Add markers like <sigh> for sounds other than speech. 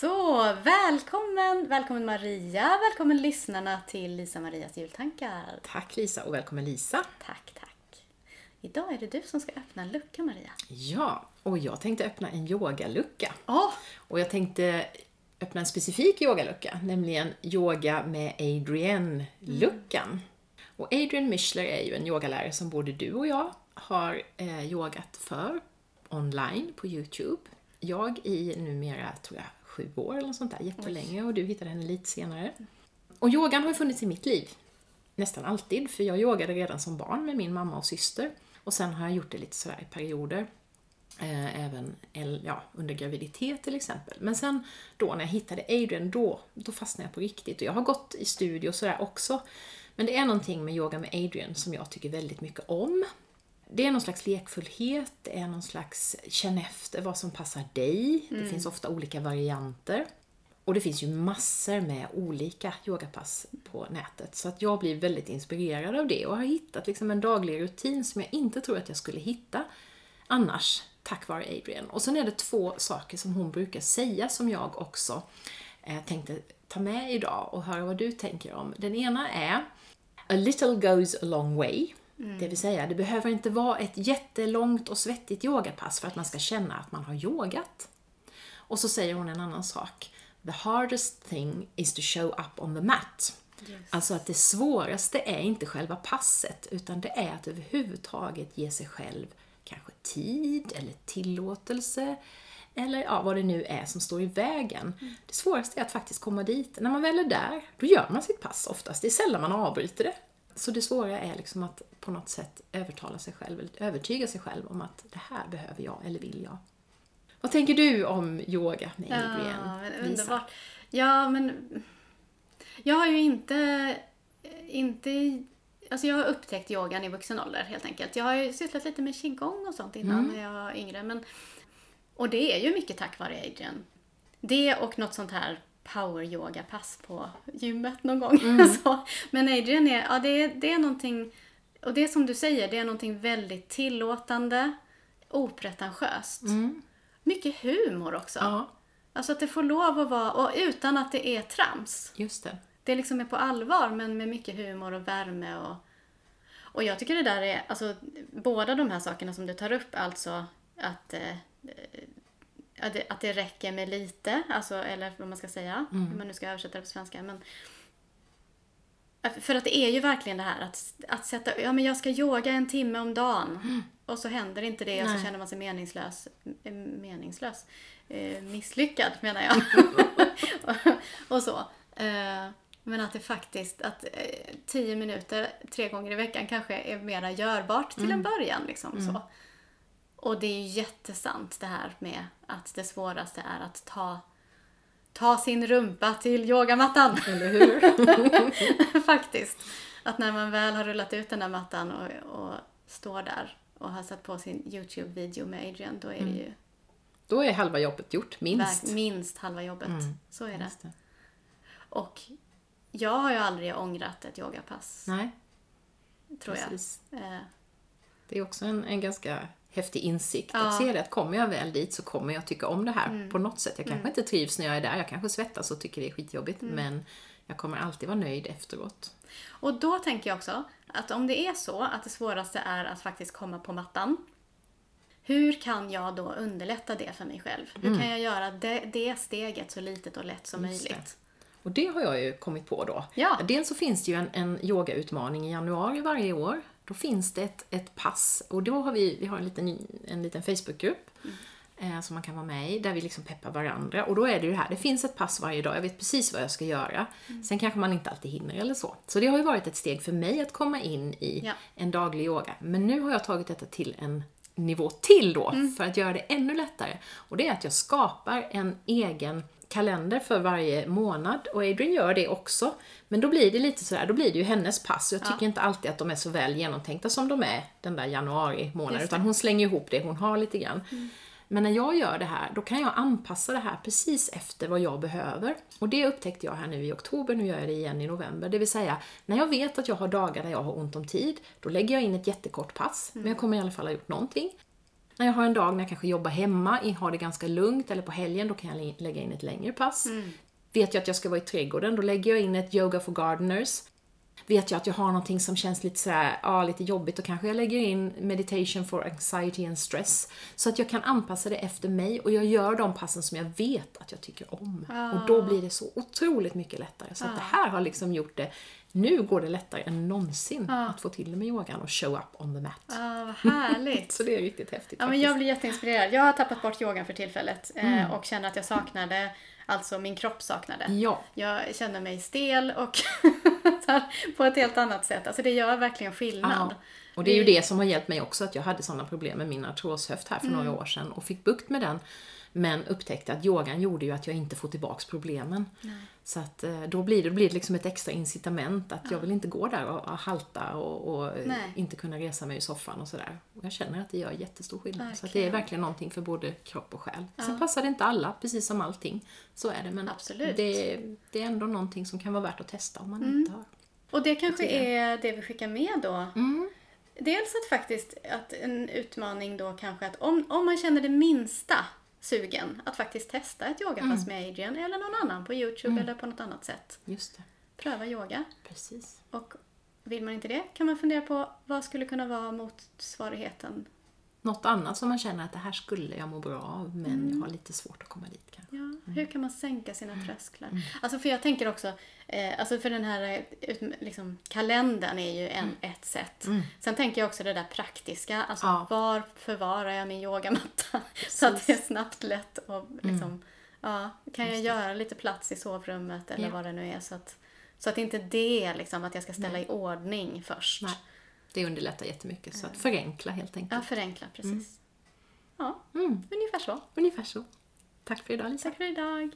Så, välkommen, välkommen Maria, välkommen lyssnarna till Lisa Marias jultankar. Tack Lisa och välkommen Lisa. Tack, tack. Idag är det du som ska öppna en lucka Maria. Ja, och jag tänkte öppna en yogalucka. Åh, Och jag tänkte öppna en specifik yogalucka, nämligen yoga med Adrienne-luckan. Och Adrienne Mischler är ju en yogalärare som både du och jag har eh, yogat för online på Youtube. Jag i numera, tror jag, sju år eller något sånt där, jättelänge och du hittade henne lite senare. Och yogan har ju funnits i mitt liv nästan alltid, för jag yogade redan som barn med min mamma och syster. Och sen har jag gjort det lite sådär i perioder. Eh, även ja, under graviditet till exempel. Men sen då när jag hittade Adrian, då, då fastnade jag på riktigt. Och jag har gått i studio och sådär också. Men det är någonting med yoga med Adrian som jag tycker väldigt mycket om. Det är någon slags lekfullhet, det är någon slags känn efter vad som passar dig. Det finns ofta olika varianter. Och det finns ju massor med olika yogapass på nätet. Så att jag blir väldigt inspirerad av det och har hittat liksom en daglig rutin som jag inte tror att jag skulle hitta annars, tack vare Adrian. Och sen är det två saker som hon brukar säga som jag också eh, tänkte ta med idag och höra vad du tänker om. Den ena är A little goes a long way. Det vill säga, det behöver inte vara ett jättelångt och svettigt yogapass för att man ska känna att man har yogat. Och så säger hon en annan sak. The hardest thing is to show up on the mat. Alltså att det svåraste är inte själva passet, utan det är att överhuvudtaget ge sig själv kanske tid eller tillåtelse eller ja, vad det nu är som står i vägen. Det svåraste är att faktiskt komma dit. När man väl är där, då gör man sitt pass oftast. Det är sällan man avbryter det. Så det svåra är liksom att på något sätt övertala sig själv, eller övertyga sig själv om att det här behöver jag, eller vill jag. Vad tänker du om yoga med ja, underbart. Ja, men jag har ju inte, inte Alltså jag har upptäckt yogan i vuxen ålder helt enkelt. Jag har ju sysslat lite med qigong och sånt innan när jag var yngre. Men, och det är ju mycket tack vare Adrian. Det och något sånt här power yoga pass på gymmet någon gång. <laughs> så. Men Adrian är, ja det är, det är någonting, och det är som du säger, det är någonting väldigt tillåtande, opretentiöst. Mycket humor också. Ja, Alltså att det får lov att vara, och utan att det är trams. just det. Det liksom är på allvar men med mycket humor och värme och... Och jag tycker det där är, alltså båda de här sakerna som du tar upp, alltså att, eh, att, det, att det räcker med lite, alltså, eller vad man ska säga, hur man nu ska översätta det på svenska. Men, för att det är ju verkligen det här att, att sätta, ja men jag ska yoga en timme om dagen. Och så händer inte det och så känner man sig meningslös. eh, Meningslös? Eh, misslyckad menar jag. och, <laughs> och så. Eh, men att det faktiskt, att eh, tio minuter tre gånger i veckan kanske är mera görbart till en början. Liksom, så. Och det är jättesant det här med att det svåraste är att ta, ta sin rumpa till yogamattan. Eller hur? <laughs> Faktiskt. Att när man väl har rullat ut den där mattan och, och står där och har satt på sin YouTube-video med Adrian, då är det ju Då är halva jobbet gjort, minst. minst, minst halva jobbet. Så är det. Det. Och jag har ju aldrig ångrat ett yogapass, Nej, tror precis. jag. Eh, Det är också en, en ganska häftig insikt. Ja. Att se det att kommer jag väl dit så kommer jag tycka om det här Mm. på något sätt. Jag kanske inte trivs när jag är där, jag kanske svettas och tycker det är skitjobbigt, Mm. men jag kommer alltid vara nöjd efteråt. Och då tänker jag också att om det är så att det svåraste är att faktiskt komma på mattan. Hur kan jag då underlätta det för mig själv? Hur kan jag göra det, det steget så litet och lätt som Mm. Just det. möjligt? Och det har jag ju kommit på då. Ja. Dels så finns det ju en, en yogautmaning i januari varje år. Då finns det ett, ett pass och då har vi, vi har en liten, en liten Facebookgrupp eh, som man kan vara med i, där vi liksom peppar varandra. Och då är det ju det här, det finns ett pass varje dag, jag vet precis vad jag ska göra. Sen kanske man inte alltid hinner eller så. Så det har ju varit ett steg för mig att komma in i Ja. en daglig yoga. Men nu har jag tagit detta till en nivå till då, för att göra det ännu lättare. Och det är att jag skapar en egen kalender för varje månad och Adrian gör det också. Men då blir det lite sådär, då blir det ju hennes pass. Jag tycker inte alltid att de är så väl genomtänkta som de är den där januari månaden, utan hon slänger ihop det hon har lite grann. Men när jag gör det här, då kan jag anpassa det här precis efter vad jag behöver. Och det upptäckte jag här nu i oktober, nu gör jag det igen i november. Det vill säga, när jag vet att jag har dagar där jag har ont om tid, då lägger jag in ett jättekort pass, men jag kommer i alla fall ha gjort någonting. När jag har en dag när jag kanske jobbar hemma, har det ganska lugnt, eller på helgen, då kan jag lägga in ett längre pass. Vet jag att jag ska vara i trädgården, då lägger jag in ett Yoga for Gardeners. Vet jag att jag har någonting som känns lite sådär, ja, lite jobbigt, då kanske jag lägger in Meditation for Anxiety and Stress. Så att jag kan anpassa det efter mig och jag gör de passen som jag vet att jag tycker om. Och då blir det så otroligt mycket lättare. Så att det här har liksom gjort det, nu går det lättare än någonsin att få till det med yogan och show up on the mat. Ja, vad härligt. <laughs> Så det är riktigt häftigt Ja, men jag blir jätteinspirerad. Jag har tappat bort yogan för tillfället eh, och känner att jag saknade, alltså min kropp saknade. Ja. Jag känner mig stel och <laughs> på ett helt annat sätt. Alltså det gör verkligen skillnad. Ja. Och det är ju det som har hjälpt mig också, att jag hade sådana problem med min artroshöft här för Mm. några år sedan och fick bukt med den. Men upptäckte att yogan gjorde ju att jag inte får tillbaks problemen. Så att eh, då blir det, då blir det liksom ett extra incitament att jag vill inte gå där och, och halta och, och eh, Nej. inte kunna resa mig ur soffan och sådär. Och jag känner att det gör jättestor skillnad. Så att det är Verkligen. verkligen någonting för både kropp och själ. Sen passar det inte alla, precis som allting. Så är det. Men Absolut. Det, det är ändå någonting som kan vara värt att testa om man Mm. inte har. Och det kanske är det vi skickar med då. Mm. Dels att faktiskt, att en utmaning då kanske att om, om man känner det minsta sugen att faktiskt testa ett yogapass med Adrian eller någon annan på Youtube eller på något annat sätt. Just det, Pröva yoga. precis. Och vill man inte det kan man fundera på vad skulle kunna vara motsvarigheten. Något annat som man känner att det här skulle jag må bra av men Mm. jag har lite svårt att komma dit kanske. Ja, hur kan man sänka sina trösklar? Alltså för jag tänker också, eh, alltså för den här eh, liksom, kalendern är ju en, ett sätt. Sen tänker jag också det där praktiska, alltså Ja. var förvarar jag min yogamatta? <laughs> Så att det är snabbt, lätt och liksom, ja, kan jag göra lite plats i sovrummet eller Ja. vad det nu är så att, så att inte det liksom att jag ska ställa i ordning först. Nej, det underlättar jättemycket. Så att förenkla helt enkelt. Ja, förenkla precis. Ja, Mm. ungefär så. Ungefär så. Tack för idag Lisa. Tack för idag.